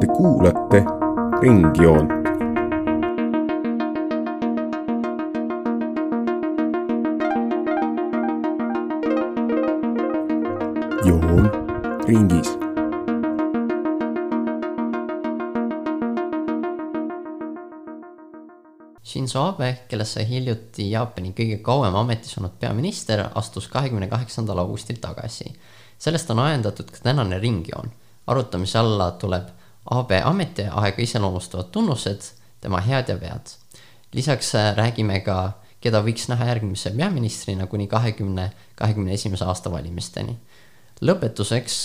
Te kuulate Ringjoont. joon ringis Shinzo Abe, kellest sai hiljuti Jaapani kõige kauem ametis olnud peaminister, astus kahekümne kaheksandal augustil tagasi. Sellest on ajendatud ka tänane ringjoon. arutamise alla tuleb Abe ametiaega iseloomustavad tunnused, tema head ja vead. lisaks äh, räägime ka, keda võiks näha järgmise peaministrina kuni kahekümne, kahekümne esimese aasta valimisteni. lõpetuseks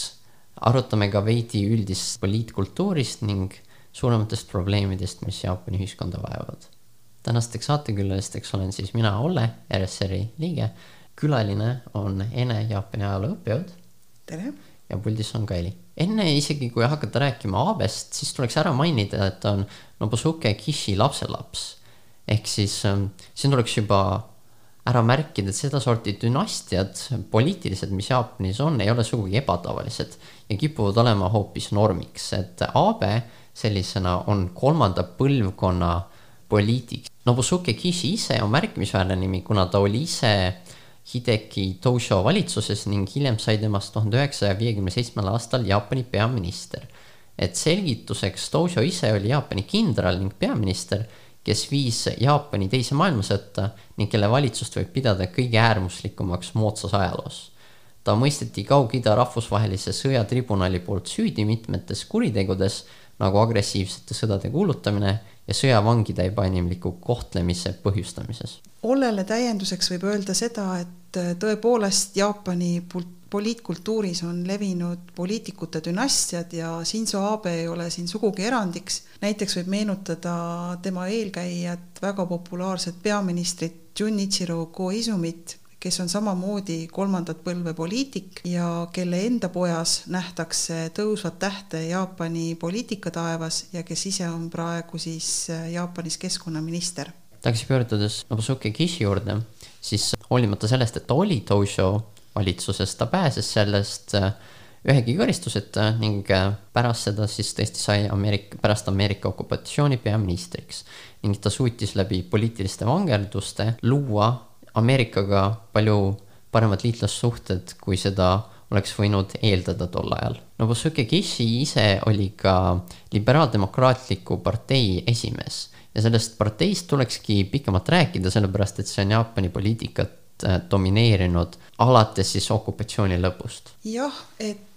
arutame ka veidi üldist poliitkultuurist ning suurematest probleemidest, mis Jaapani ühiskonda vaevavad tänasteks saatekülalisteks olen siis mina, Olle, RSR-i liige. külaline on Ene, Jaapani ajaloo õppejõud. Tere! ja puldis on ka Eli. enne isegi, kui hakata rääkima Aabest, siis tuleks ära mainida, et ta on Nobusuke Kishi lapselaps. ehk siis ähm, siin tuleks juba ära märkida, et sedasorti dünastiad, poliitilised, mis Jaapanis on, ei ole sugugi ebatavalised ja kipuvad olema hoopis normiks, et Aabe sellisena on kolmanda põlvkonna poliitik. Nobusuke Kishi ise on märkimisväärne nimi, kuna ta oli ise Hideki Tousho valitsuses ning hiljem sai temast tuhande üheksasaja viiekümne seitsmendal aastal Jaapani peaminister. et selgituseks, Tousho ise oli Jaapani kindral ning peaminister, kes viis Jaapani teise maailmasõtta ning kelle valitsust võib pidada kõige äärmuslikumaks moodsas ajaloos. ta mõisteti Kaug-Ida rahvusvahelise sõjatribunali poolt süüdi mitmetes kuritegudes nagu agressiivsete sõdade kuulutamine ja sõjavangide ebainimliku kohtlemise põhjustamises. Ollele täienduseks võib öelda seda, et äh, tõepoolest Jaapani poliitkultuuris on levinud poliitikute dünastiad ja Shinzo Abe ei ole siin sugugi erandiks. näiteks võib meenutada tema eelkäijat, väga populaarset peaministrit Junichiro Koizumit, kes on samamoodi kolmandat põlve poliitik ja kelle enda pojas nähtakse tõusvat tähte Jaapani poliitikataevas ja kes ise on praegu siis äh, Jaapanis keskkonnaminister. tagasi pöördudes Nobusuke Kishi juurde, siis hoolimata sellest, et ta oli Tousho valitsuses, ta pääses sellest äh, ühegi karistuseta ning äh, pärast seda siis tõesti sai Ameerika, pärast Ameerika okupatsiooni peaministriks ning ta suutis läbi poliitiliste vangerduste luua Ameerikaga palju paremad liitlassuhted, kui seda oleks võinud eeldada tol ajal. Nobusuke Kishi ise oli ka liberaaldemokraatliku partei esimees ja sellest parteist tulekski pikemalt rääkida, sellepärast et see on Jaapani poliitikat äh, domineerinud alates siis okupatsiooni lõpust. jah, et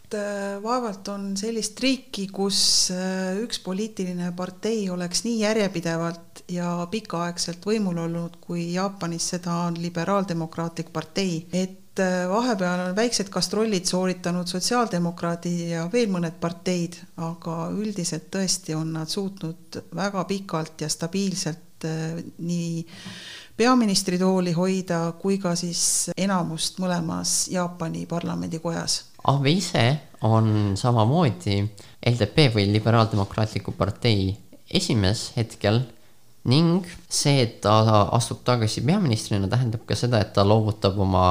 vaevalt on sellist riiki, kus äh, üks poliitiline partei oleks nii järjepidevalt ja pikaaegselt võimul olnud, kui Jaapanis seda on liberaaldemokraatlik partei. et äh, vahepeal on väiksed gastrollid sooritanud sotsiaaldemokraadid ja veel mõned parteid, aga üldiselt tõesti on nad suutnud väga pikalt ja stabiilselt nii peaministritooli hoida kui ka siis enamust mõlemas Jaapani parlamendikojas Abe ise on samamoodi LDP või Liberaaldemokraatliku partei esimees hetkel ning see, et ta astub tagasi peaministrina, tähendab ka seda, et ta loovutab oma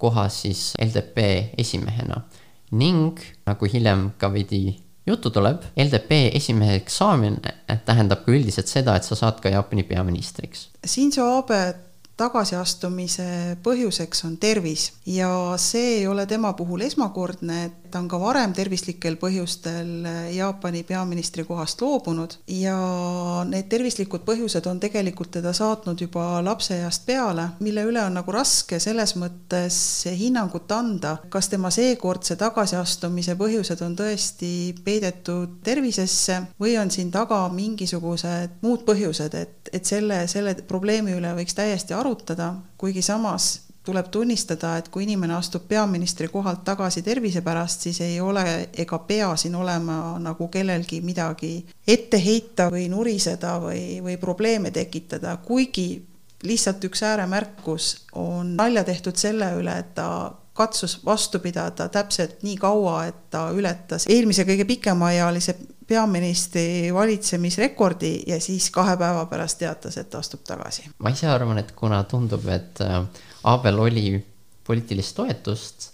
koha siis LDP esimehena. ning nagu hiljem ka veidi juttu tuleb, LDP esimeheks saamine tähendab ka üldiselt seda, et sa saad ka Jaapani peaministriks. Shinzo Abe tagasiastumise põhjuseks on tervis. Ja see ei ole tema puhul esmakordne, et ta on ka varem tervislikel põhjustel Jaapani peaministri kohast loobunud. Ja need tervislikud põhjused on tegelikult teda saatnud juba lapseeast peale, mille üle on nagu raske selles mõttes hinnangut anda, kas tema seekordse tagasiastumise põhjused on tõesti peidetud tervisesse või on siin taga mingisugused muud põhjused, et, et selle, selle probleemi üle võiks täiesti arutada, kuigi samas tuleb tunnistada, et kui inimene astub peaministri kohalt tagasi tervise pärast, siis ei ole ega pea siin olema nagu kellelgi midagi ette heita või nuriseda või, või probleeme tekitada, kuigi lihtsalt üks ääremärkus on nalja tehtud selle üle, et ta katsus vastu pidada täpselt nii kaua, et ta ületas eelmise kõige pikemaealise peaministri valitsemisrekordi ja siis kahe päeva pärast teatas, et astub tagasi. ma ise arvan, et kuna tundub, et äh, Abel oli poliitilist toetust,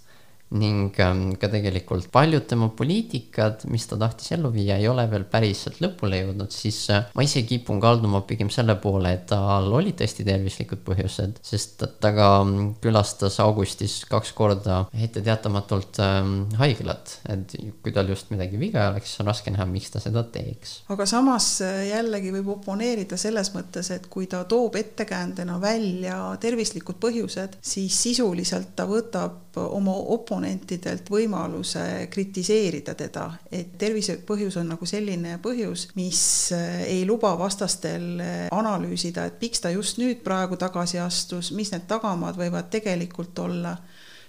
ning ähm, ka tegelikult paljud tema poliitikad, mis ta tahtis ellu viia, ei ole veel päriselt lõpule jõudnud, siis äh, ma ise kipun kalduma pigem selle poole, et tal olid tõesti tervislikud põhjused, sest ta ka ähm, külastas augustis kaks korda etteteatamatult ähm, haiglat, et kui tal just midagi viga oleks, on raske näha, miks ta seda teeks. aga samas äh, jällegi võib oponeerida selles mõttes, et kui ta toob ettekäändena välja tervislikud põhjused, siis sisuliselt ta võtab oma oponentidelt võimaluse kritiseerida teda, et tervisepõhjus on nagu selline põhjus, mis eh, ei luba vastastel eh, analüüsida, et miks ta just nüüd praegu tagasi astus, mis need tagamaad võivad tegelikult olla.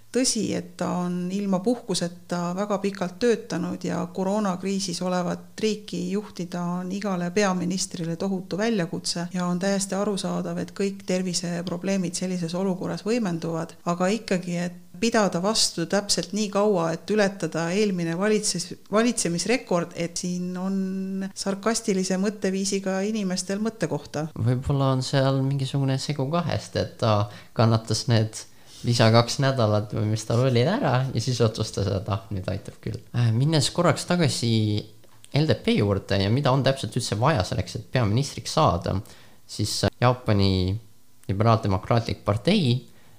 Tõsi, et ta on ilma puhkuseta väga pikalt töötanud ja koroonakriisis olevat riiki juhtida on igale peaministrile tohutu väljakutse ja on täiesti arusaadav, et kõik terviseprobleemid sellises olukorras võimenduvad, aga ikkagi, et pidada vastu täpselt nii kaua, et ületada eelmine valitses, valitsemisrekord, et siin on sarkastilise mõtteviisiga inimestel mõttekohta. võib-olla on seal mingisugune segu kahest, et ta kannatas need lisa kaks nädalat või mis tal oli ära ja siis otsustas, et ah, nüüd aitab küll. Äh, minnes korraks tagasi LDP juurde ja mida on täpselt üldse vaja selleks, et peaministriks saada, siis Jaapani liberaaldemokraatlik partei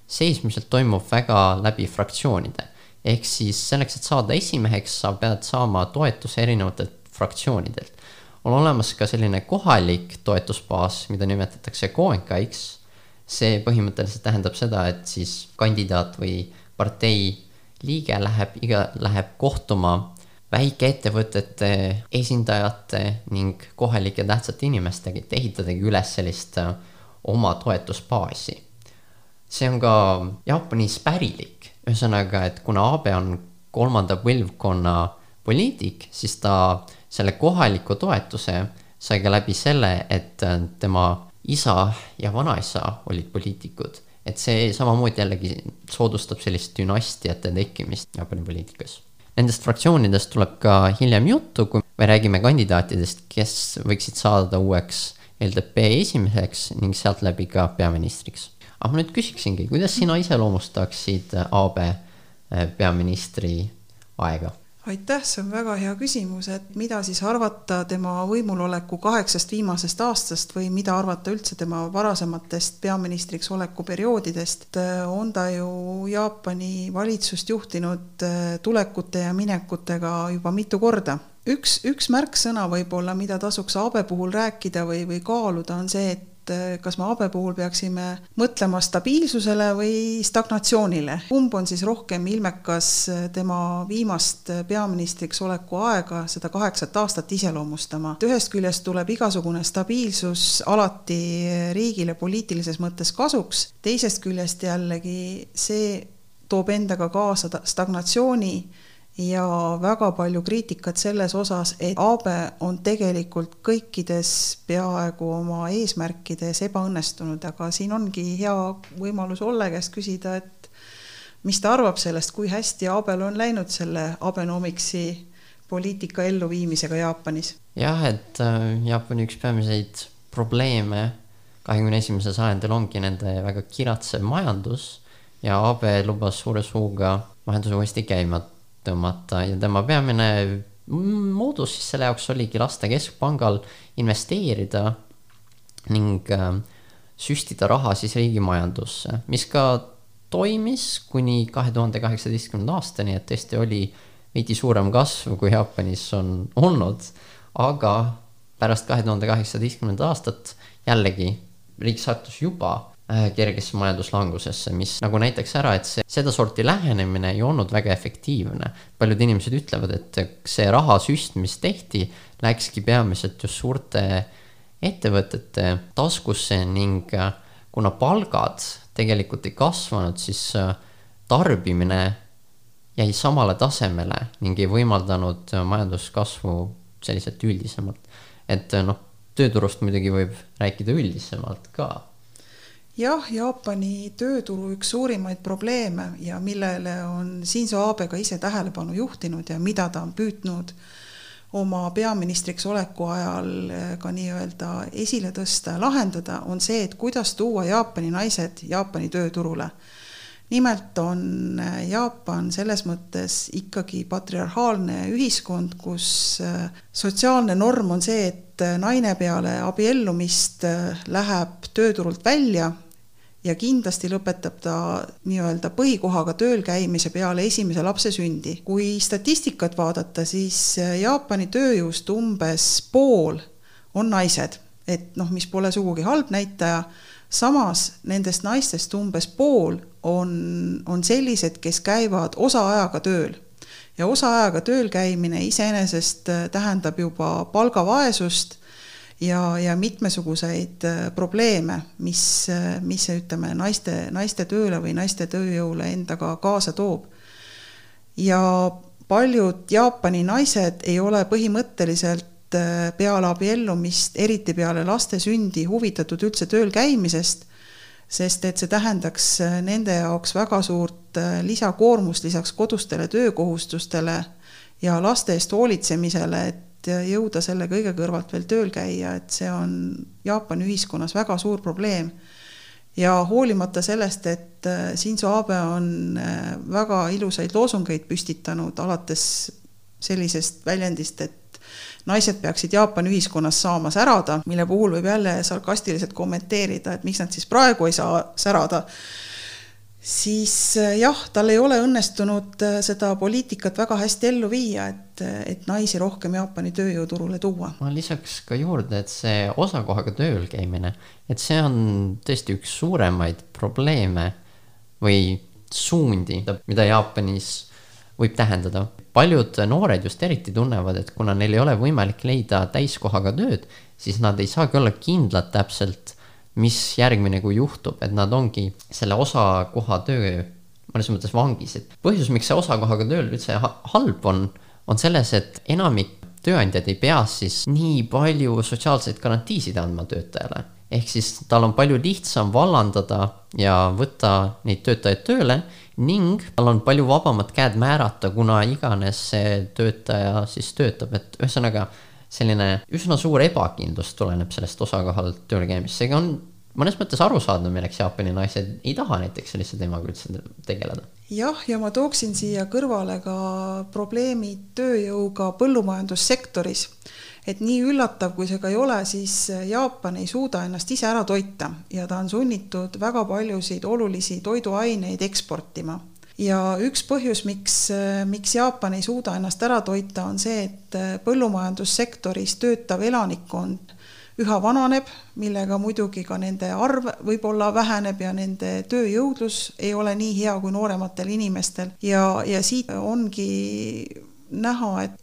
seismiselt toimub väga läbi fraktsioonide. ehk siis selleks, et saada esimeheks, sa pead saama toetuse erinevatelt fraktsioonidelt. on olemas ka selline kohalik toetusbaas, mida nimetatakse Koenkaiks. see põhimõtteliselt tähendab seda, et siis kandidaat või partei liige läheb iga, läheb kohtuma väikeettevõtete esindajate ning kohalike tähtsate inimestega, et ehitadagi üles sellist äh, oma toetusbaasi see on ka Jaapanis pärilik, ühesõnaga, et kuna Abe on kolmanda põlvkonna poliitik, siis ta selle kohaliku toetuse sai ka läbi selle, et tema isa ja vanaisa olid poliitikud. et see samamoodi jällegi soodustab sellist dünastiate tekkimist Jaapani poliitikas. Nendest fraktsioonidest tuleb ka hiljem juttu, kui me räägime kandidaatidest, kes võiksid saada uueks LDP esimeseks ning sealt läbi ka peaministriks aga ma nüüd küsiksingi, kuidas sina iseloomustaksid AB eh, peaministri aega? aitäh, see on väga hea küsimus, et mida siis arvata tema võimuloleku kaheksast viimasest aastast või mida arvata üldse tema varasematest peaministriks oleku perioodidest. on ta ju Jaapani valitsust juhtinud eh, tulekute ja minekutega juba mitu korda üks, üks märksõna võib-olla, mida tasuks Aabe puhul rääkida või, või kaaluda, on see, et et eh, kas me Abe puhul peaksime mõtlema stabiilsusele või stagnatsioonile. kumb on siis rohkem ilmekas eh, tema viimast eh, peaministriks oleku aega, seda kaheksat aastat iseloomustama. et ühest küljest tuleb igasugune stabiilsus alati riigile poliitilises mõttes kasuks, teisest küljest jällegi see toob endaga kaasa stagnatsiooni ja väga palju kriitikat selles osas, et Aabe on tegelikult kõikides peaaegu oma eesmärkides ebaõnnestunud, aga siin ongi hea võimalus Olle käest küsida, et mis ta arvab sellest, kui hästi Aabel on läinud selle Abenomics'i poliitika elluviimisega Jaapanis? jah, et äh, Jaapani üks peamiseid probleeme kahekümne esimesel sajandil ongi nende väga kiratsev majandus ja Abe lubas suure suuga majanduse uuesti käima tõmmata ja tema peamine moodus siis selle jaoks oligi lasta keskpangal investeerida ning äh, süstida raha siis riigi majandusse, mis ka toimis kuni kahe tuhande kaheksateistkümnenda aastani, et tõesti oli veidi suurem kasv, kui Jaapanis on olnud, aga pärast kahe tuhande kaheksateistkümnendat aastat jällegi riik sattus juba kergesse majanduslangusesse, mis nagu näitaks ära, et see sedasorti lähenemine ei olnud väga efektiivne. paljud inimesed ütlevad, et see rahasüst, mis tehti, läkski peamiselt just suurte ettevõtete taskusse ning äh, kuna palgad tegelikult ei kasvanud, siis äh, tarbimine jäi samale tasemele ning ei võimaldanud majanduskasvu selliselt üldisemalt. et noh, tööturust muidugi võib rääkida üldisemalt ka jah, Jaapani tööturu üks suurimaid probleeme ja millele on Shinzo Abe ka ise tähelepanu juhtinud ja mida ta on püüdnud oma peaministriks oleku ajal eh, ka nii-öelda esile tõsta ja lahendada, on see, et kuidas tuua Jaapani naised Jaapani tööturule. nimelt on Jaapan selles mõttes ikkagi patriarhaalne ühiskond, kus sotsiaalne norm on see, et naine peale abiellumist läheb tööturult välja ja kindlasti lõpetab ta nii-öelda põhikohaga tööl käimise peale esimese lapse sündi. kui statistikat vaadata, siis Jaapani tööjõust umbes pool on naised, et noh, mis pole sugugi halb näitaja, samas nendest naistest umbes pool on, on sellised, kes käivad osaajaga tööl ja osaajaga tööl käimine iseenesest tähendab juba palgavaesust ja, ja mitmesuguseid äh, probleeme, mis, äh, mis ütleme, naiste, naiste tööle või naiste tööjõule endaga kaasa toob. ja paljud Jaapani naised ei ole põhimõtteliselt äh, peale abiellumist, eriti peale laste sündi, huvitatud üldse tööl käimisest, sest et see tähendaks nende jaoks väga suurt lisakoormust lisaks kodustele töökohustustele ja laste eest hoolitsemisele, et et jõuda selle kõige kõrvalt veel tööl käia, et see on Jaapani ühiskonnas väga suur probleem. ja hoolimata sellest, et äh, Shinzo Abe on äh, väga ilusaid loosungeid püstitanud, alates sellisest väljendist, et naised peaksid Jaapani ühiskonnas saama särada, mille puhul võib jälle sarkastiliselt kommenteerida, et miks nad siis praegu ei saa särada siis äh, jah, tal ei ole õnnestunud äh, seda poliitikat väga hästi ellu viia, et, et naisi rohkem Jaapani tööjõuturule tuua. ma lisaks ka juurde, et see osakohaga tööl käimine, et see on tõesti üks suuremaid probleeme või suundi, mida Jaapanis võib tähendada. paljud noored just eriti tunnevad, et kuna neil ei ole võimalik leida täiskohaga tööd, siis nad ei saagi olla kindlad täpselt mis järgmine kuu juhtub, et nad ongi selle osakoha töö mõnes mõttes vangis, et põhjus, miks see osakohaga tööl üldse halb on, on selles, et enamik tööandjad ei pea siis nii palju sotsiaalseid garantiisid andma töötajale. ehk siis tal on palju lihtsam vallandada ja võtta neid töötajaid tööle ning tal on palju vabamad käed määrata, kuna iganes see töötaja siis töötab, et ühesõnaga selline üsna suur ebakindlus tuleneb sellest osakohalt tööle käimist, seega on mõnes mõttes arusaadav, milleks Jaapani naised ei taha näiteks sellise teemaga üldse tegeleda. jah, ja ma tooksin siia kõrvale ka probleemid tööjõuga põllumajandussektoris. et nii üllatav, kui see ka ei ole, siis Jaapan ei suuda ennast ise ära toita ja ta on sunnitud väga paljusid olulisi toiduaineid eksportima ja üks põhjus, miks, miks Jaapan ei suuda ennast ära toita, on see, et põllumajandussektoris töötav elanikkond üha vananeb, millega muidugi ka nende arv võib-olla väheneb ja nende tööjõudlus ei ole nii hea kui noorematel inimestel. Ja, ja siit ongi näha, et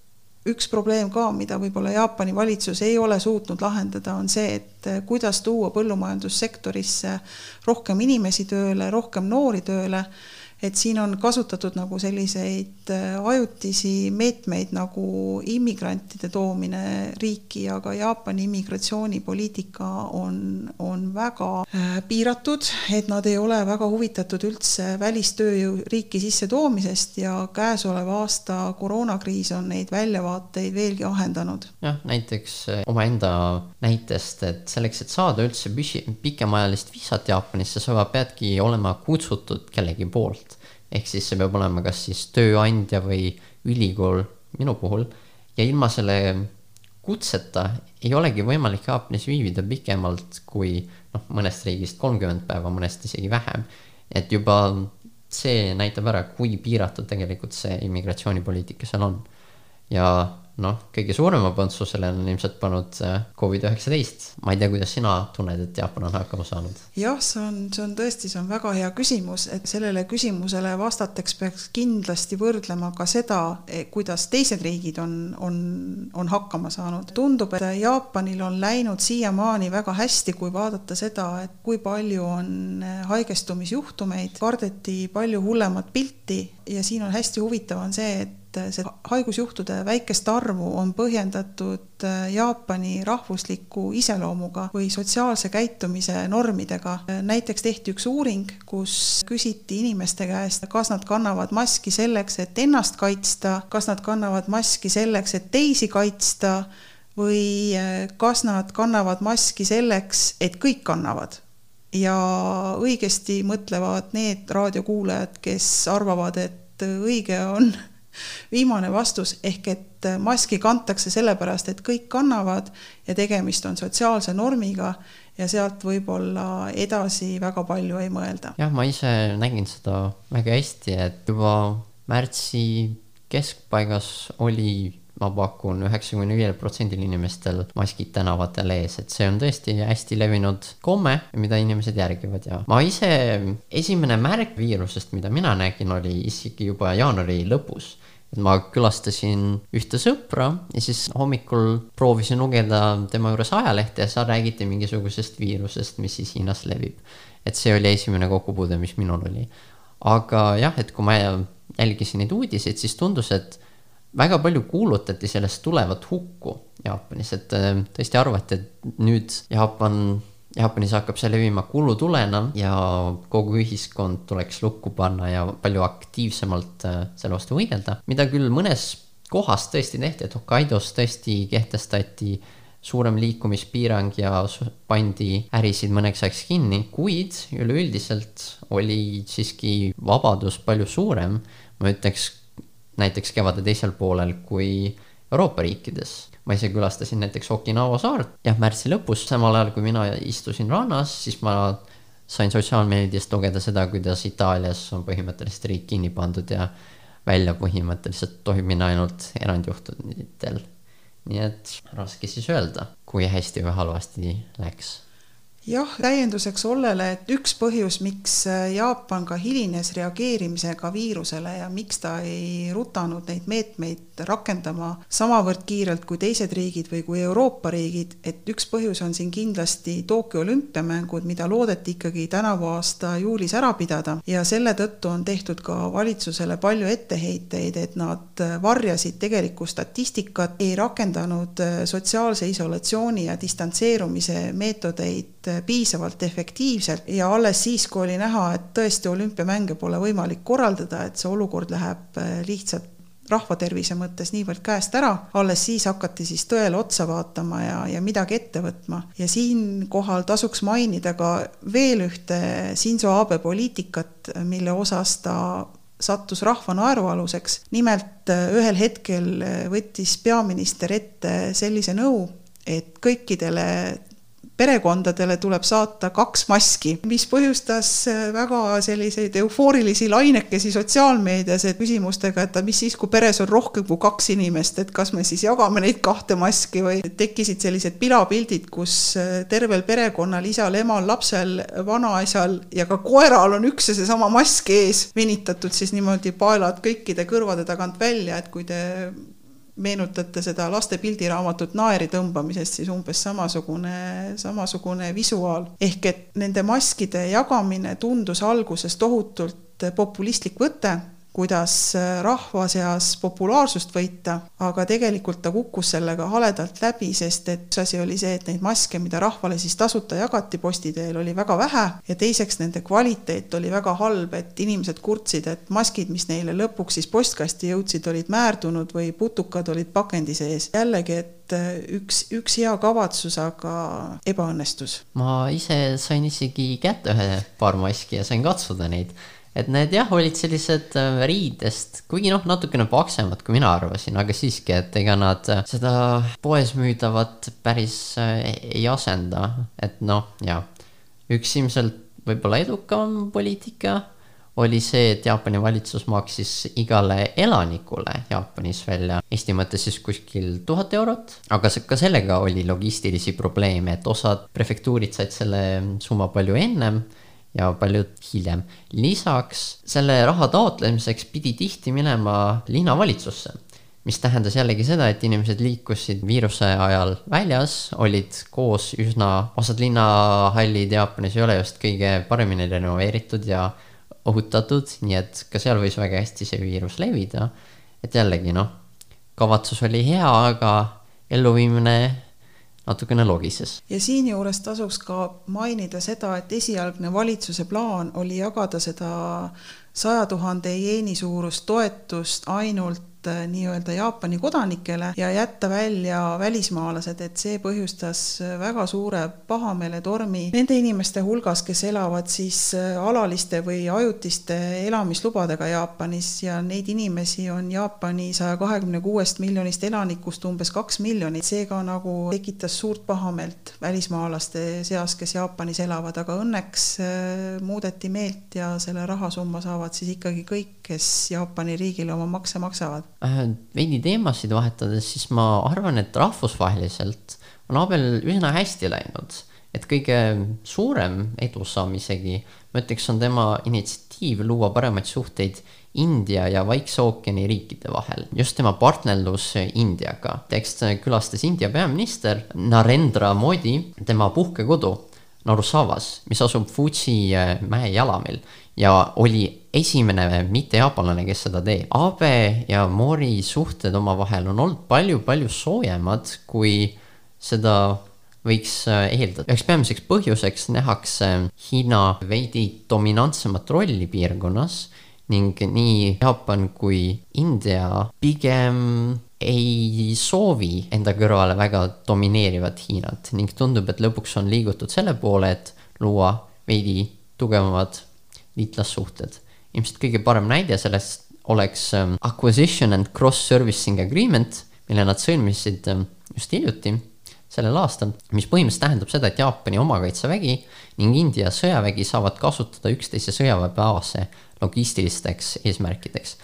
üks probleem ka, mida võib-olla Jaapani valitsus ei ole suutnud lahendada, on see, et kuidas tuua põllumajandussektorisse rohkem inimesi tööle, rohkem noori tööle et siin on kasutatud nagu selliseid äh, ajutisi meetmeid nagu immigrantide toomine riiki, aga Jaapani immigratsioonipoliitika on, on väga äh, piiratud, et nad ei ole väga huvitatud üldse välistööjõu riiki sissetoomisest ja käesoleva aasta koroonakriis on neid väljavaateid veelgi ahendanud. jah, näiteks äh, omaenda näitest, et selleks, et saada üldse püsi-, pikemaajalist viisat Jaapanisse, sa peadki olema kutsutud kellegi poolt ehk siis see peab olema kas siis tööandja või ülikool minu puhul ja ilma selle kutseta ei olegi võimalik Jaapanis viibida pikemalt kui noh, mõnest riigist kolmkümmend päeva, mõnest isegi vähem. et juba see näitab ära, kui piiratud tegelikult see immigratsioonipoliitika seal on. ja noh, kõige suurema põntsu sellele on ilmselt pannud äh, Covid-19. ma ei tea, kuidas sina tunned, et Jaapan on hakkama saanud? jah, see on, see on tõesti, see on väga hea küsimus, et sellele küsimusele vastateks peaks kindlasti võrdlema ka seda, e, kuidas teised riigid on, on, on hakkama saanud. tundub, et Jaapanil on läinud siiamaani väga hästi, kui vaadata seda, et kui palju on e, haigestumisjuhtumeid, kardeti palju hullemat pilti ja siin on hästi huvitav, on see, et et see haigusjuhtude väikest arvu on põhjendatud äh, Jaapani rahvusliku iseloomuga või sotsiaalse käitumise normidega. näiteks tehti üks uuring, kus küsiti inimeste käest, kas nad kannavad maski selleks, et ennast kaitsta, kas nad kannavad maski selleks, et teisi kaitsta või äh, kas nad kannavad maski selleks, et kõik kannavad ja õigesti mõtlevad need raadiokuulajad, kes arvavad, et õige on viimane vastus, ehk et maski kantakse sellepärast, et kõik kannavad ja tegemist on sotsiaalse normiga ja sealt võib-olla edasi väga palju ei mõelda. jah, ma ise nägin seda väga hästi, et juba märtsi keskpaigas oli ma pakun üheksakümne viiel protsendil inimestel maskid tänavatel ees, et see on tõesti hästi levinud komme, mida inimesed järgivad ja ma ise, esimene märk viirusest, mida mina nägin, oli isegi juba jaanuari lõpus et ma külastasin ühte sõpra ja siis hommikul proovisin lugeda tema juures ajalehte ja seal räägiti mingisugusest viirusest, mis siis Hiinas levib. et see oli esimene kokkupuude, mis minul oli. aga jah, et kui ma jälgisin neid uudiseid, siis tundus, et väga palju kuulutati sellest tulevat hukku Jaapanis, et äh, tõesti arvati, et nüüd Jaapan Jaapanis hakkab see levima kulutulena ja kogu ühiskond tuleks lukku panna ja palju aktiivsemalt äh, selle vastu võidelda, mida küll mõnes kohas tõesti tehti, et Hokkaidos tõesti kehtestati suurem liikumispiirang ja pandi ärisid mõneks ajaks kinni, kuid üleüldiselt oli siiski vabadus palju suurem, ma ütleks näiteks kevade teisel poolel kui Euroopa riikides. ma ise külastasin näiteks Okinawa saart, jah, märtsi lõpus, samal ajal kui mina istusin rannas, siis ma sain sotsiaalmeediast lugeda seda, kuidas Itaalias on põhimõtteliselt riik kinni pandud ja välja põhimõtteliselt tohib minna ainult erandjuhtudel. nii et raske siis öelda, kui hästi või halvasti läks jah, täienduseks Ollele, et üks põhjus, miks äh, Jaapan ka hilines reageerimisega viirusele ja miks ta ei rutanud neid meetmeid rakendama samavõrd kiirelt kui teised riigid või kui Euroopa riigid, et üks põhjus on siin kindlasti Tokyo olümpiamängud, mida loodeti ikkagi tänavu aasta juulis ära pidada. Ja selle tõttu on tehtud ka valitsusele palju etteheiteid, et nad varjasid tegelikku statistikat, ei rakendanud äh, sotsiaalse isolatsiooni ja distantseerumise meetodeid piisavalt efektiivselt ja alles siis, kui oli näha, et tõesti olümpiamänge pole võimalik korraldada, et see olukord läheb äh, lihtsalt rahvatervise mõttes niivõrd käest ära, alles siis hakati siis tõele otsa vaatama ja, ja midagi ette võtma. ja siinkohal tasuks mainida ka veel ühte Shinzo Abe poliitikat, mille osas ta sattus rahva naerualuseks. nimelt äh, ühel hetkel äh, võttis peaminister ette sellise nõu, et kõikidele perekondadele tuleb saata kaks maski, mis põhjustas äh, väga selliseid eufoorilisi lainekesi sotsiaalmeedias, küsimustega, et mis siis, kui peres on rohkem kui kaks inimest, et kas me siis jagame neid kahte maski või tekkisid sellised pilapildid, kus äh, tervel perekonnal, isal, emal, lapsel, vanaisal ja ka koeral on üks ja seesama mask ees, venitatud siis niimoodi paelad kõikide kõrvade tagant välja, et kui te meenutate seda laste pildiraamatut Naeri tõmbamisest, siis umbes samasugune, samasugune visuaal. ehk et nende maskide jagamine tundus alguses tohutult populistlik võte kuidas äh, rahva seas populaarsust võita, aga tegelikult ta kukkus sellega haledalt läbi, sest et üks asi oli see, et neid maske, mida rahvale siis tasuta jagati posti teel, oli väga vähe ja teiseks nende kvaliteet oli väga halb, et inimesed kurtsid, et maskid, mis neile lõpuks siis postkasti jõudsid, olid määrdunud või putukad olid pakendi sees. jällegi, et äh, üks, üks hea kavatsus, aga ebaõnnestus. ma ise sain isegi kätte ühe paar maski ja sain katsuda neid et need jah, olid sellised äh, riidest, kuigi noh, natukene paksemad, kui mina arvasin, aga siiski, et ega nad äh, seda poes müüdavat päris äh, ei asenda, et noh, jaa. üks ilmselt võib-olla edukam poliitika oli see, et Jaapani valitsus maksis igale elanikule Jaapanis välja. Eesti mõttes siis kuskil tuhat eurot, aga ka sellega oli logistilisi probleeme, et osad prefektuurid said selle summa palju ennem ja paljud hiljem. lisaks selle raha taotlemiseks pidi tihti minema linnavalitsusse, mis tähendas jällegi seda, et inimesed liikusid viiruse ajal väljas, olid koos üsna, osad linnahallid Jaapanis ei ole just kõige paremini renoveeritud ja ohutatud, nii et ka seal võis väga hästi see viirus levida. et jällegi noh, kavatsus oli hea, aga elluviimine natukene logises. ja siinjuures tasuks ka mainida seda, et esialgne valitsuse plaan oli jagada seda saja tuhande jeeni suurust toetust ainult äh, nii-öelda Jaapani kodanikele ja jätta välja välismaalased, et see põhjustas väga suure pahameeletormi nende inimeste hulgas, kes elavad siis alaliste või ajutiste elamislubadega Jaapanis. Ja neid inimesi on Jaapani saja kahekümne kuuest miljonist elanikust umbes kaks miljonit, seega nagu tekitas suurt pahameelt välismaalaste seas, kes Jaapanis elavad, aga õnneks muudeti meelt ja selle rahasumma saavad siis ikkagi kõik, kes Jaapani riigile oma makse maksavad. Äh, veidi teemasid vahetades, siis ma arvan, et rahvusvaheliselt on Abel üsna hästi läinud. et kõige suurem edusamm isegi, ma ütleks, on tema initsiatiiv luua paremaid suhteid India ja Vaikse ookeani riikide vahel, just tema partnerlus Indiaga. eks külastas India peaminister Narendra Modi tema puhkekodu Narusavas, mis asub Fuji äh, mäe jalamil ja oli esimene mitte-jaapanlane, kes seda teeb. Abe ja Mori suhted omavahel on olnud palju-palju soojemad, kui seda võiks äh, eeldada. üheks peamiseks põhjuseks nähakse Hiina veidi dominantsemat rolli piirkonnas ning nii Jaapan kui India pigem ei soovi enda kõrvale väga domineerivat Hiinat ning tundub, et lõpuks on liigutud selle poole, et luua veidi tugevamad liitlassuhted. Ilmselt kõige parem näide sellest oleks um, Acquisition and Cross-Servicing Agreement, mille nad sõlmisid um, just hiljuti, sellel aastal, mis põhimõtteliselt tähendab seda, et Jaapani omakaitsevägi ning India sõjavägi saavad kasutada üksteise sõjaväebaase logistilisteks eesmärkideks.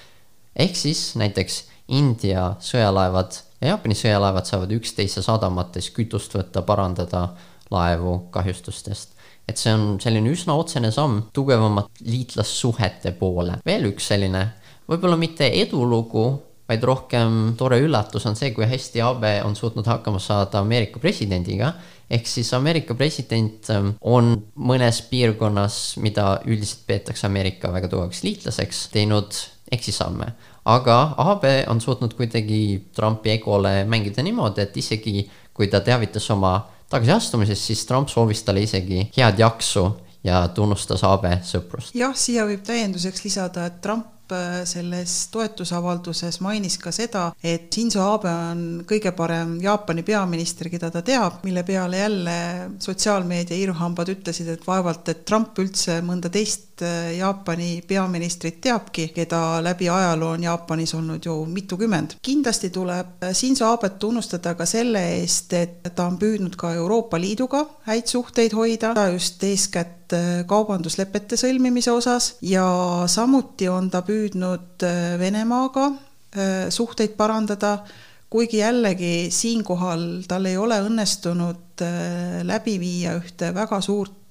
ehk siis näiteks India sõjalaevad ja Jaapani sõjalaevad saavad üksteise sadamates kütust võtta, parandada laevu kahjustustest. Et see on selline üsna otsene samm tugevamate liitlassuhete poole. veel üks selline, võib-olla mitte edulugu, vaid rohkem tore üllatus on see, kui hästi Abe on suutnud hakkama saada Ameerika presidendiga. ehk siis Ameerika president ähm, on mõnes piirkonnas, mida üldiselt peetakse Ameerika väga tugevaks liitlaseks, teinud eksisamme aga Abe on suutnud kuidagi Trumpi egole mängida niimoodi, et isegi kui ta teavitas oma tagasiastumisest, siis Trump soovis talle isegi head jaksu ja tunnustas Abe sõprust. jah, siia võib täienduseks lisada, et Trump äh, selles toetusavalduses mainis ka seda, et Shinzo Abe on kõige parem Jaapani peaminister, keda ta teab, mille peale jälle sotsiaalmeedia iruhambad ütlesid, et vaevalt, et Trump üldse mõnda teist Äh, Jaapani peaministrit teabki, keda läbi ajaloo on Jaapanis olnud ju mitukümmend. kindlasti tuleb äh, Shinzo Abet tunnustada ka selle eest, et ta on püüdnud ka Euroopa Liiduga häid suhteid hoida, just eeskätt äh, kaubanduslepete sõlmimise osas ja samuti on ta püüdnud Venemaaga suhteid parandada kuigi jällegi siinkohal tal ei ole õnnestunud läbi viia ühte väga suurt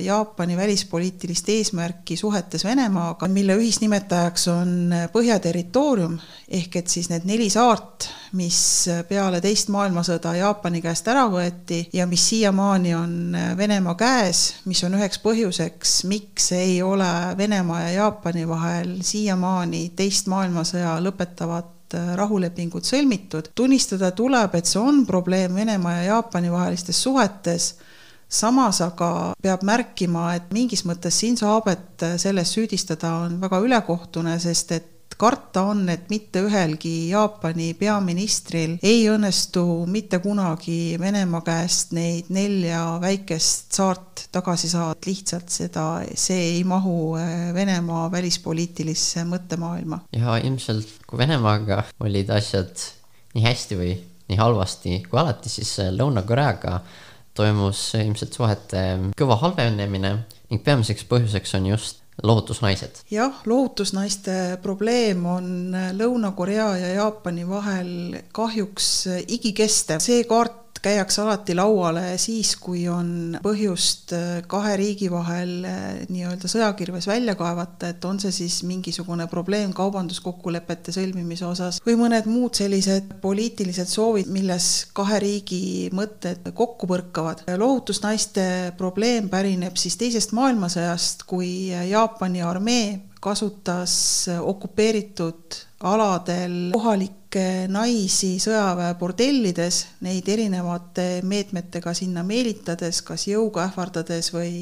Jaapani välispoliitilist eesmärki suhetes Venemaaga, mille ühisnimetajaks on äh, Põhjaterritoorium, ehk et siis need neli saart, mis äh, peale teist maailmasõda Jaapani käest ära võeti ja mis siiamaani on Venemaa käes, mis on üheks põhjuseks, miks ei ole Venemaa ja Jaapani vahel siiamaani teist maailmasõja lõpetavat rahulepingut sõlmitud. tunnistada tuleb, et see on probleem Venemaa ja Jaapani vahelistes suhetes samas aga peab märkima, et mingis mõttes Shinzo Abet selles süüdistada on väga ülekohtune, sest et karta on, et mitte ühelgi Jaapani peaministril ei õnnestu mitte kunagi Venemaa käest neid nelja väikest saart tagasi saada, lihtsalt seda, see ei mahu äh, Venemaa välispoliitilisse mõttemaailma. ja ilmselt, kui Venemaaga olid asjad nii hästi või nii halvasti kui alati, siis äh, Lõuna-Koreaga toimus ilmselt suhete kõva halvenemine ning peamiseks põhjuseks on just lohutusnaised. jah, lohutusnaiste probleem on Lõuna-Korea ja Jaapani vahel kahjuks igikestev. see kaart käiakse alati lauale siis, kui on põhjust äh, kahe riigi vahel äh, nii-öelda sõjakirves välja kaevata, et on see siis mingisugune probleem kaubanduskokkulepete sõlmimise osas või mõned muud sellised poliitilised soovid, milles kahe riigi mõtted kokku põrkavad. lohutusnaiste probleem pärineb siis teisest maailmasõjast, kui Jaapani armee kasutas okupeeritud aladel kohalikke naisi sõjaväe bordellides, neid erinevate meetmetega sinna meelitades, kas jõuga ähvardades või,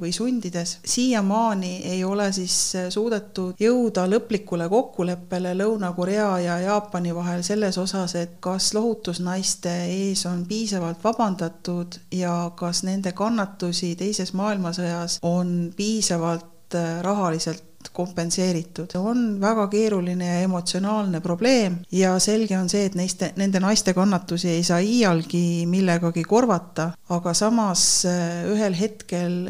või sundides. siiamaani ei ole siis suudetud jõuda lõplikule kokkuleppele Lõuna-Korea ja Jaapani vahel selles osas, et kas lohutusnaiste ees on piisavalt vabandatud ja kas nende kannatusi teises maailmasõjas on piisavalt rahaliselt kompenseeritud. on väga keeruline ja emotsionaalne probleem ja selge on see, et neist, nende naiste kannatusi ei saa iialgi millegagi korvata, aga samas äh, ühel hetkel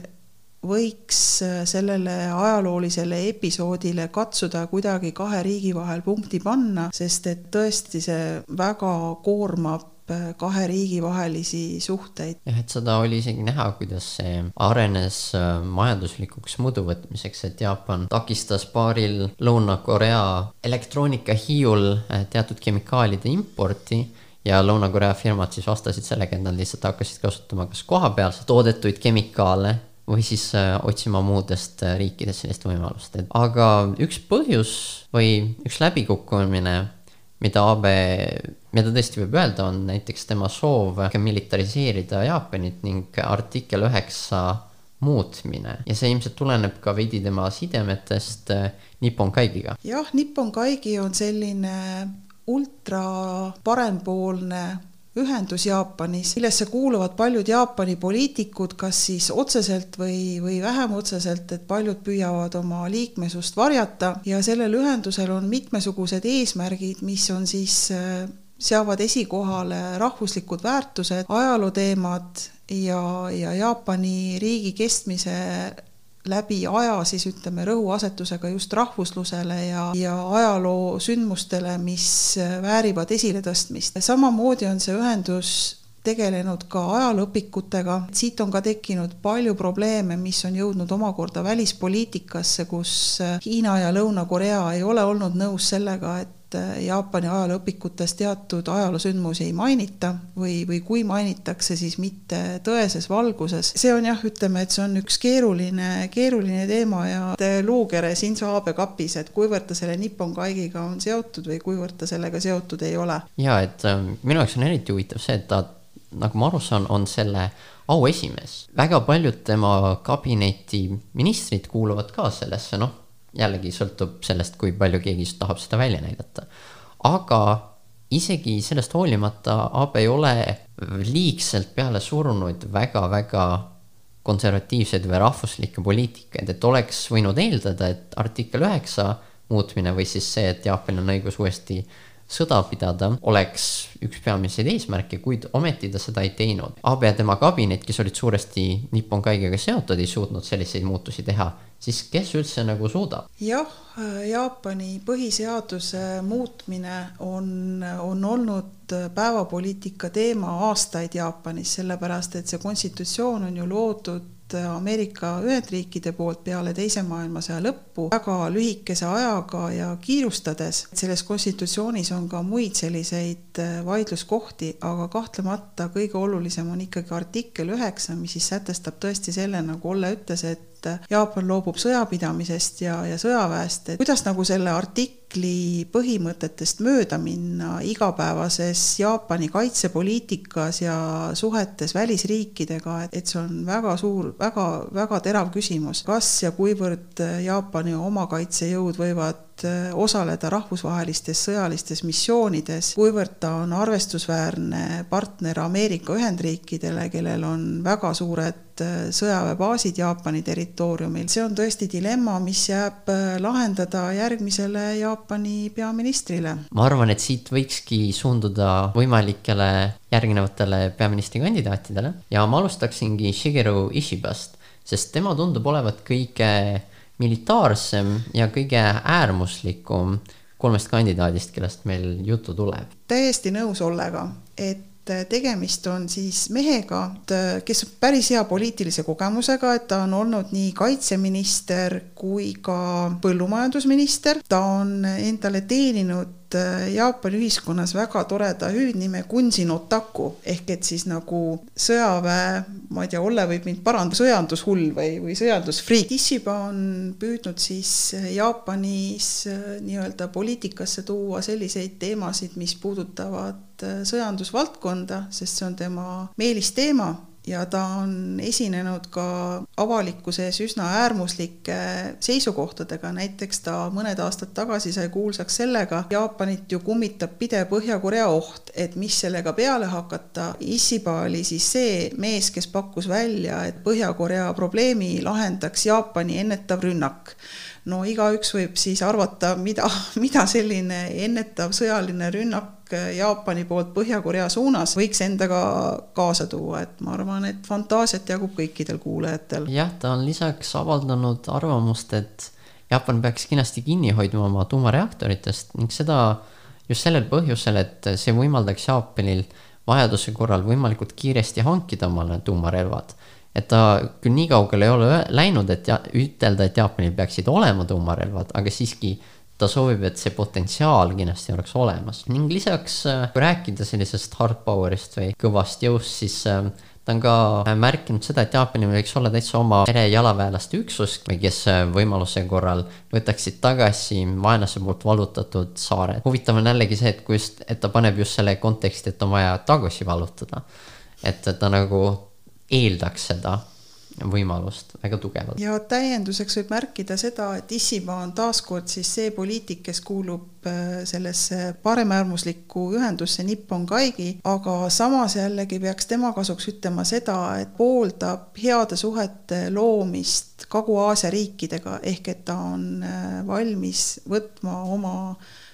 võiks äh, sellele ajaloolisele episoodile katsuda kuidagi kahe riigi vahel punkti panna, sest et tõesti see väga koormab kahe riigi vahelisi suhteid. jah, et seda oli isegi näha, kuidas see arenes äh, majanduslikuks mõõduvõtmiseks, et Jaapan takistas paaril Lõuna-Korea elektroonikahiiul äh, teatud kemikaalide importi ja Lõuna-Korea firmad siis vastasid sellega, et nad lihtsalt hakkasid kasutama kas kohapealselt toodetuid kemikaale või siis otsima muudest riikidest sellist võimalust, et aga üks põhjus või üks läbikukkumine mida Abe, mida tõesti võib öelda, on näiteks tema soov militariseerida Jaapanit ning artikkel üheksa muutmine ja see ilmselt tuleneb ka veidi tema sidemetest äh, Nippon Kaigiga. jah, Nippon Kaigi on selline ultra parempoolne ühendus Jaapanis, millesse kuuluvad paljud Jaapani poliitikud, kas siis otseselt või, või vähem otseselt, et paljud püüavad oma liikmesust varjata. Ja sellel ühendusel on mitmesugused eesmärgid, mis on siis äh, seavad esikohale rahvuslikud väärtused, ajalooteemad ja, ja Jaapani riigi kestmise läbi aja siis ütleme rõhuasetusega just rahvuslusele ja, ja ajaloo sündmustele, mis väärivad esiletõstmist. samamoodi on see ühendus tegelenud ka ajalooõpikutega, siit on ka tekkinud palju probleeme, mis on jõudnud omakorda välispoliitikasse, kus Hiina ja Lõuna-Korea ei ole olnud nõus sellega, et et äh, Jaapani ajalooõpikutes teatud ajaloosündmusi ei mainita või, või kui mainitakse, siis mitte tõeses valguses. see on jah, ütleme, et see on üks keeruline, keeruline teema ja luukere Shinzo Abe kapis, et kuivõrd ta selle Nippon Kaigiga on seotud või kuivõrd ta sellega seotud ei ole. ja et äh, minu jaoks on eriti huvitav see, et ta, nagu ma aru saan, on selle auesimees. väga paljud tema kabineti ministrid kuuluvad ka sellesse, noh jällegi sõltub sellest, kui palju keegi tahab seda välja näidata. aga isegi sellest hoolimata AB ei ole liigselt peale surunud väga-väga konservatiivseid või rahvuslikke poliitikaid, et oleks võinud eeldada, et artikkel üheksa muutmine või siis see, et Jaapanil on õigus uuesti sõda pidada oleks üks peamiseid eesmärke, kuid ometi ta seda ei teinud. Abe ja tema kabinet, kes olid suuresti Nippon Kaigega seotud, ei suutnud selliseid muutusi teha, siis kes üldse nagu suudab? jah, Jaapani põhiseaduse muutmine on, on olnud päevapoliitika teema aastaid Jaapanis, sellepärast et see konstitutsioon on ju loodud Ameerika Ühendriikide poolt peale Teise maailmasõja lõppu väga lühikese ajaga ja kiirustades. selles konstitutsioonis on ka muid selliseid äh, vaidluskohti, aga kahtlemata kõige olulisem on ikkagi artikkel üheksa, mis siis sätestab tõesti selle, nagu Olle ütles, et Jaapan loobub sõjapidamisest ja, ja sõjaväest, et kuidas nagu selle artikli põhimõtetest mööda minna igapäevases Jaapani kaitsepoliitikas ja suhetes välisriikidega, et, et see on väga suur väga,, väga-väga terav küsimus, kas ja kuivõrd Jaapani oma kaitsejõud võivad Äh, osaleda rahvusvahelistes sõjalistes missioonides, kuivõrd ta on arvestusväärne partner Ameerika Ühendriikidele, kellel on väga suured äh, sõjaväebaasid Jaapani territooriumil, see on tõesti dilemma, mis jääb äh, lahendada järgmisele Jaapani peaministrile. ma arvan, et siit võikski suunduda võimalikele järgnevatele peaministrikandidaatidele ja ma alustaksingi Shigeru Ishibast, sest tema tundub olevat kõige militaarsem ja kõige äärmuslikum kolmest kandidaadist, kellest meil juttu tuleb. täiesti nõus Ollega, et tegemist on siis mehega, kes on päris hea poliitilise kogemusega, et ta on olnud nii kaitseminister kui ka põllumajandusminister, ta on endale teeninud äh, Jaapani ühiskonnas väga toreda hüüdnime Kunsin Otaku ehk et siis nagu sõjaväe, ma ei tea, Olle võib mind parandada, sõjandushull või, või sõjandusfriik. Ishiba on püüdnud siis Jaapanis äh, nii-öelda poliitikasse tuua selliseid teemasid, mis puudutavad äh, sõjandusvaldkonda, sest see on tema meelisteema ja ta on esinenud ka avalikkuse ees üsna äärmuslike seisukohtadega, näiteks ta mõned aastad tagasi sai kuulsaks sellega, Jaapanit ju kummitab pidev Põhja-Korea oht, et mis sellega peale hakata. Issiba oli siis see mees, kes pakkus välja, et Põhja-Korea probleemi lahendaks Jaapani ennetav rünnak no igaüks võib siis arvata, mida, mida selline ennetav sõjaline rünnak Jaapani poolt Põhja-Korea suunas võiks endaga kaasa tuua, et ma arvan, et fantaasiat jagub kõikidel kuulajatel. jah, ta on lisaks avaldanud arvamust, et Jaapan peaks kindlasti kinni hoidma oma tuumareaktoritest ning seda just sellel põhjusel, et see võimaldaks Jaapanil vajaduse korral võimalikult kiiresti hankida omale tuumarelvad et ta küll nii kaugele ei ole läinud, et ja, ütelda, et Jaapanil peaksid olema tuumarelvad, aga siiski ta soovib, et see potentsiaal kindlasti oleks olemas ning lisaks, äh, kui rääkida sellisest hard power'ist või kõvast jõust, siis äh, ta on ka märkinud seda, et Jaapanil võiks olla täitsa oma merejalaväelaste üksus kes äh, võimaluse korral võtaksid tagasi vaenlase poolt vallutatud saared. huvitav on jällegi see, et kui just, et ta paneb just selle konteksti, et on vaja tagasi vallutada. et ta nagu eeldaks seda võimalust väga tugevalt. ja täienduseks võib märkida seda, et Issimaa on taaskord siis see poliitik, kes kuulub äh, sellesse paremäärmuslikku ühendusse Nippon Kaigi, aga samas jällegi peaks tema kasuks ütlema seda, et pooldab heade suhete loomist Kagu-Aasia riikidega, ehk et ta on äh, valmis võtma oma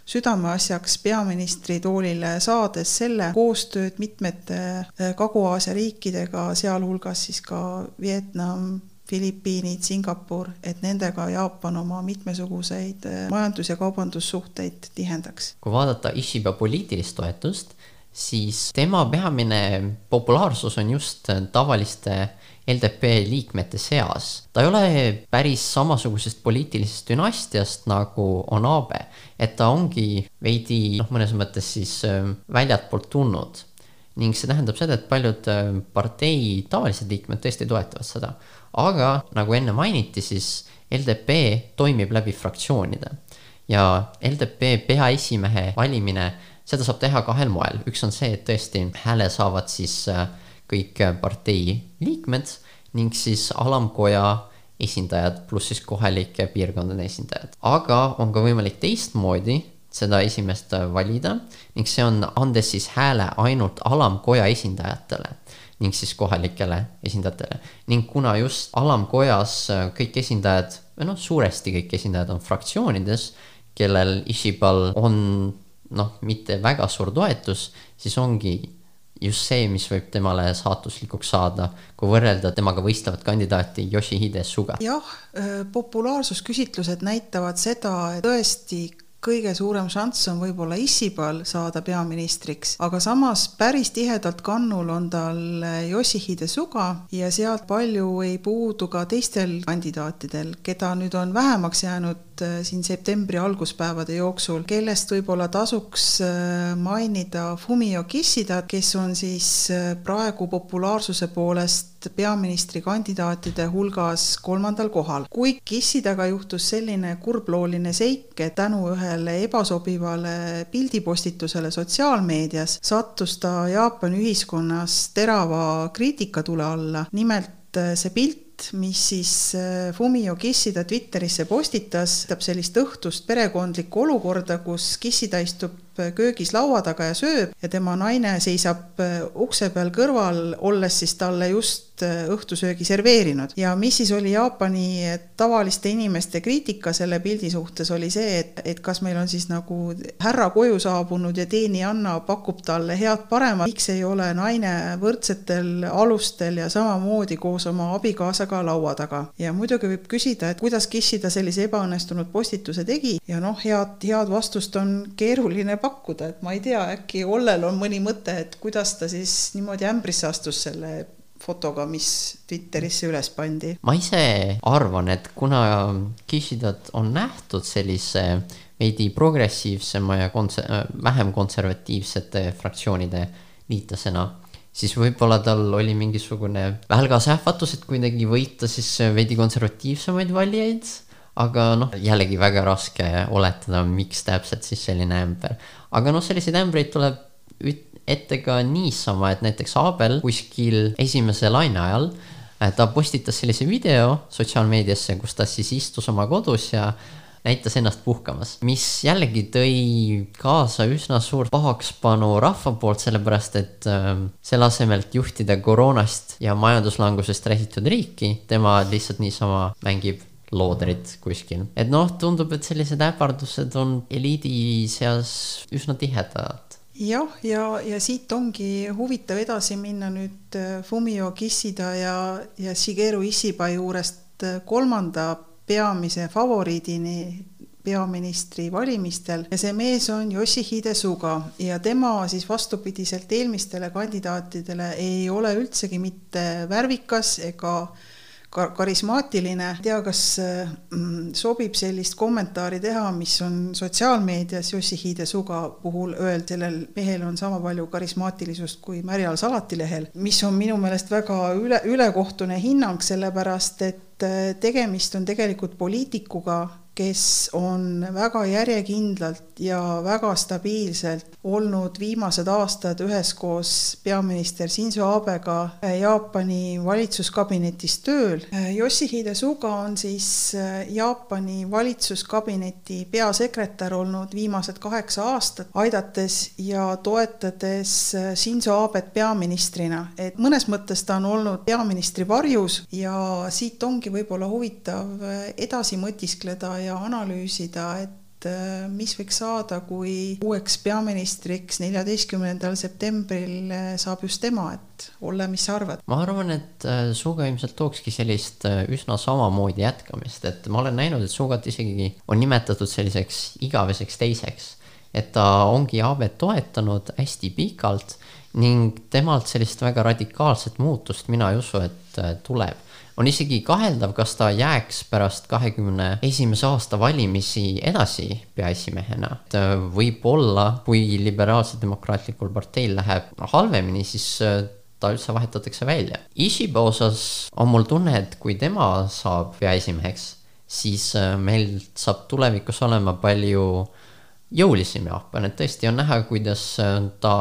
südameasjaks peaministri toolile saades selle koostööd mitmete äh, Kagu-Aasia riikidega, sealhulgas siis ka Vietnam, Filipiinid, Singapur, et nendega Jaapan oma mitmesuguseid äh, majandus- ja kaubandussuhteid tihendaks. kui vaadata Ishiba poliitilist toetust, siis tema peamine populaarsus on just tavaliste LDP liikmete seas. ta ei ole päris samasugusest poliitilisest dünastiast nagu on Abe, et ta ongi veidi noh, mõnes mõttes siis äh, väljatpoolt tulnud. ning see tähendab seda, et paljud äh, partei tavalised liikmed tõesti toetavad seda. aga nagu enne mainiti, siis LDP toimib läbi fraktsioonide ja LDP peaesimehe valimine, seda saab teha kahel moel, üks on see, et tõesti hääle saavad siis äh, kõik partei liikmed ning siis alamkoja esindajad pluss siis kohalike piirkondade esindajad. aga on ka võimalik teistmoodi seda esimest valida ning see on andes siis hääle ainult alamkoja esindajatele ning siis kohalikele esindajatele. ning kuna just alamkojas kõik esindajad või noh, suuresti kõik esindajad on fraktsioonides, kellel Ishibal on noh, mitte väga suur toetus, siis ongi just see, mis võib temale saatuslikuks saada, kui võrrelda temaga võistlevat kandidaati Yoshihide Suga. jah, populaarsusküsitlused näitavad seda, et tõesti kõige suurem šanss on võib-olla Issibal saada peaministriks, aga samas päris tihedalt kannul on tal Yoshihide Suga ja sealt palju ei puudu ka teistel kandidaatidel, keda nüüd on vähemaks jäänud äh, siin septembri alguspäevade jooksul, kellest võib-olla tasuks äh, mainida Fumio Kishidat, kes on siis praegu populaarsuse poolest peaministrikandidaatide hulgas kolmandal kohal. kui Kissidaga juhtus selline kurblooline seik, et tänu ühele ebasobivale pildipostitusele sotsiaalmeedias sattus ta Jaapani ühiskonnas terava kriitikatule alla, nimelt see pilt mis siis äh, Fumio Kissida Twitterisse postitas, tähendab sellist õhtust perekondlikku olukorda, kus Kissida istub köögis laua taga ja sööb ja tema naine seisab äh, ukse peal kõrval, olles siis talle just äh, õhtusöögi serveerinud. ja mis siis oli Jaapani tavaliste inimeste kriitika selle pildi suhtes, oli see, et, et kas meil on siis nagu härra koju saabunud ja teenijanna pakub talle head paremat, miks ei ole naine võrdsetel alustel ja samamoodi koos oma abikaasaga laua taga. ja muidugi võib küsida, et kuidas Kissida sellise ebaõnnestunud postituse tegi ja noh, head, head vastust on keeruline pakkuda, et ma ei tea, äkki Ollel on mõni mõte, et kuidas ta siis niimoodi ämbrisse astus selle fotoga, mis Twitterisse üles pandi? ma ise arvan, et kuna Kishidat on nähtud sellise veidi progressiivsema ja konse-, vähem konservatiivsete fraktsioonide liitlasena siis võib-olla tal oli mingisugune välgas ähvatus, et kuidagi võita siis veidi konservatiivsemaid valijaid, aga noh, jällegi väga raske oletada, miks täpselt siis selline ämber. aga noh, selliseid ämbreid tuleb ette ka niisama, et näiteks Abel kuskil esimese laine ajal ta postitas sellise video sotsiaalmeediasse, kus ta siis istus oma kodus ja näitas ennast puhkamas, mis jällegi tõi kaasa üsna suurt pahakspanu rahva poolt, sellepärast et äh, selle asemel, et juhtida koroonast ja majanduslangusest räsitud riiki, tema lihtsalt niisama mängib loodrit kuskil. et noh, tundub, et sellised äpardused on eliidi seas üsna tihedad jah, ja, ja siit ongi huvitav edasi minna nüüd äh, Fumio Kissida ja, ja Shigeru Ishiba juurest äh, kolmanda peamise favoriidini peaministri valimistel ja see mees on Yoshihide Suga ja tema siis vastupidiselt eelmistele kandidaatidele ei ole üldsegi mitte värvikas ega ka karismaatiline, ei tea, kas mm, sobib sellist kommentaari teha, mis on sotsiaalmeedias Yoshihide Suga puhul öeldud, sellel mehel on sama palju karismaatilisust kui Märjal Salatilehel, mis on minu meelest väga üle, ülekohtune hinnang, sellepärast et et tegemist on tegelikult poliitikuga, kes on väga järjekindlalt ja väga stabiilselt olnud viimased aastad üheskoos peaminister Shinzo Abega Jaapani valitsuskabinetis tööl. Yoshihide Suga on siis Jaapani valitsuskabineti peasekretär olnud viimased kaheksa aastat, aidates ja toetades Shinzo Abet peaministrina, et mõnes mõttes ta on olnud peaministri varjus ja siit ongi võib-olla huvitav edasi mõtiskleda ja analüüsida, et äh, mis võiks saada, kui uueks peaministriks neljateistkümnendal septembril äh, saab just tema, et Olle, mis sa arvad? ma arvan, et äh, Suga ilmselt tookski sellist üsna samamoodi jätkamist, et ma olen näinud, et Sugat isegi on nimetatud selliseks igaveseks teiseks. et ta ongi Aabet toetanud hästi pikalt ning temalt sellist väga radikaalset muutust mina ei usu, et tuleb on isegi kaheldav, kas ta jääks pärast kahekümne esimese aasta valimisi edasi peaesimehena. et äh, võib-olla, kui liberaalse demokraatlikul parteil läheb halvemini, siis äh, ta üldse vahetatakse välja. Ishiba osas on mul tunne, et kui tema saab peaesimeheks, siis äh, meil saab tulevikus olema palju jõulisem Jaapan, et tõesti on näha, kuidas ta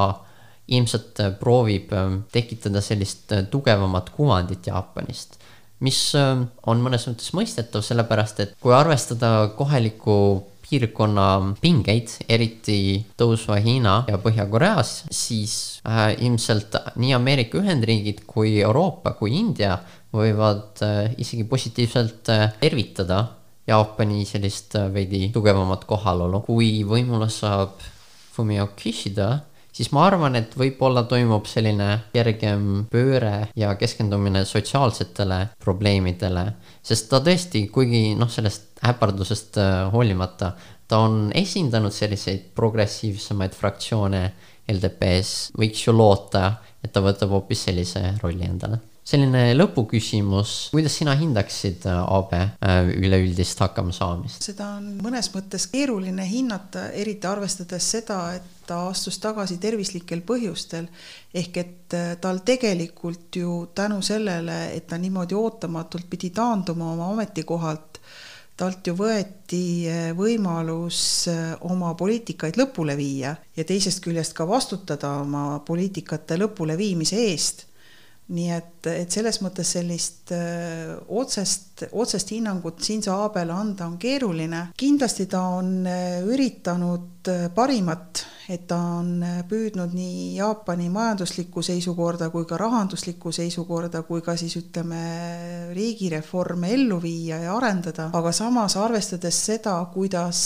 ilmselt proovib tekitada sellist tugevamat kuvandit Jaapanist mis ähm, on mõnes mõttes mõistetav, sellepärast et kui arvestada kohaliku piirkonna pingeid, eriti tõusva Hiina ja Põhja-Koreas, siis äh, ilmselt nii Ameerika Ühendriigid kui Euroopa kui India võivad äh, isegi positiivselt äh, tervitada Jaapani sellist äh, veidi tugevamat kohalolu, kui võimule saab Fumio Kishida siis ma arvan, et võib-olla toimub selline kergem pööre ja keskendumine sotsiaalsetele probleemidele, sest ta tõesti, kuigi noh, sellest äpardusest äh, hoolimata, ta on esindanud selliseid progressiivsemaid fraktsioone LDP-s, võiks ju loota, et ta võtab hoopis sellise rolli endale selline lõpuküsimus, kuidas sina hindaksid äh, Aabe äh, üleüldist hakkamasaamist? seda on mõnes mõttes keeruline hinnata, eriti arvestades seda, et ta astus tagasi tervislikel põhjustel. ehk et äh, tal tegelikult ju tänu sellele, et ta niimoodi ootamatult pidi taanduma oma ametikohalt, talt ju võeti võimalus oma poliitikaid lõpule viia ja teisest küljest ka vastutada oma poliitikate lõpuleviimise eest nii et, et selles mõttes sellist öö, otsest, otsest hinnangut Shinzo Abele anda on keeruline. kindlasti ta on üritanud parimat, et ta on püüdnud nii Jaapani majanduslikku seisukorda kui ka rahanduslikku seisukorda kui ka siis ütleme, riigireforme ellu viia ja arendada, aga samas arvestades seda, kuidas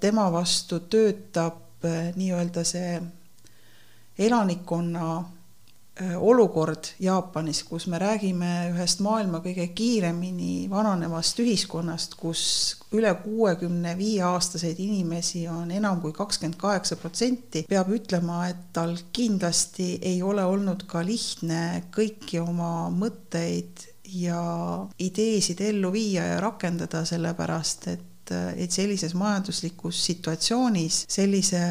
tema vastu töötab nii-öelda see elanikkonna Äh, olukord Jaapanis, kus me räägime ühest maailma kõige kiiremini vananevast ühiskonnast, kus üle kuuekümne viie aastaseid inimesi on enam kui kakskümmend kaheksa protsenti, peab ütlema, et tal kindlasti ei ole olnud ka lihtne kõiki oma mõtteid ja ideesid ellu viia ja rakendada, sellepärast et et sellises majanduslikus situatsioonis, sellise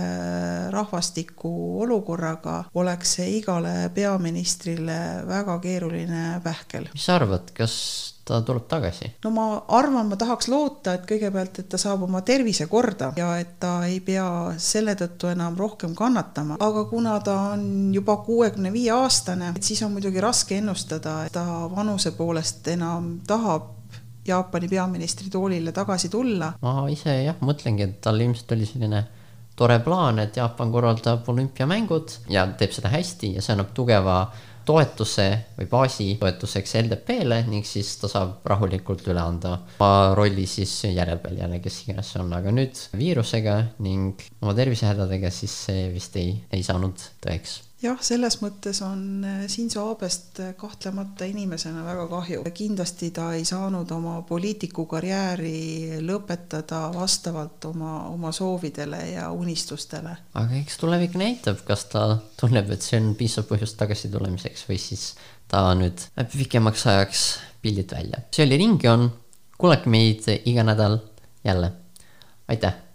rahvastiku olukorraga oleks see igale peaministrile väga keeruline pähkel. mis sa arvad, kas ta tuleb tagasi? no ma arvan, ma tahaks loota, et kõigepealt, et ta saab oma tervise korda ja et ta ei pea selle tõttu enam rohkem kannatama, aga kuna ta on juba kuuekümne viie aastane, et siis on muidugi raske ennustada, et ta vanuse poolest enam tahab Jaapani peaministri toolile tagasi tulla. ma ise jah, mõtlengi, et tal ilmselt oli selline tore plaan, et Jaapan korraldab olümpiamängud ja teeb seda hästi ja see annab tugeva toetuse või baasi toetuseks LDP-le ning siis ta saab rahulikult üle anda oma rolli siis järeltulijale, kes iganes see on, aga nüüd viirusega ning oma tervisehädadega, siis see vist ei, ei saanud tõeks jah, selles mõttes on äh, Shinzo Abest äh, kahtlemata inimesena väga kahju. kindlasti ta ei saanud oma poliitikukarjääri lõpetada vastavalt oma, oma soovidele ja unistustele. aga eks tulevik näitab, kas ta tunneb, et see on piisav põhjus tagasitulemiseks või siis ta nüüd pikemaks ajaks pildid välja. see oli Ringjoon, kuulake meid iga nädal jälle, aitäh!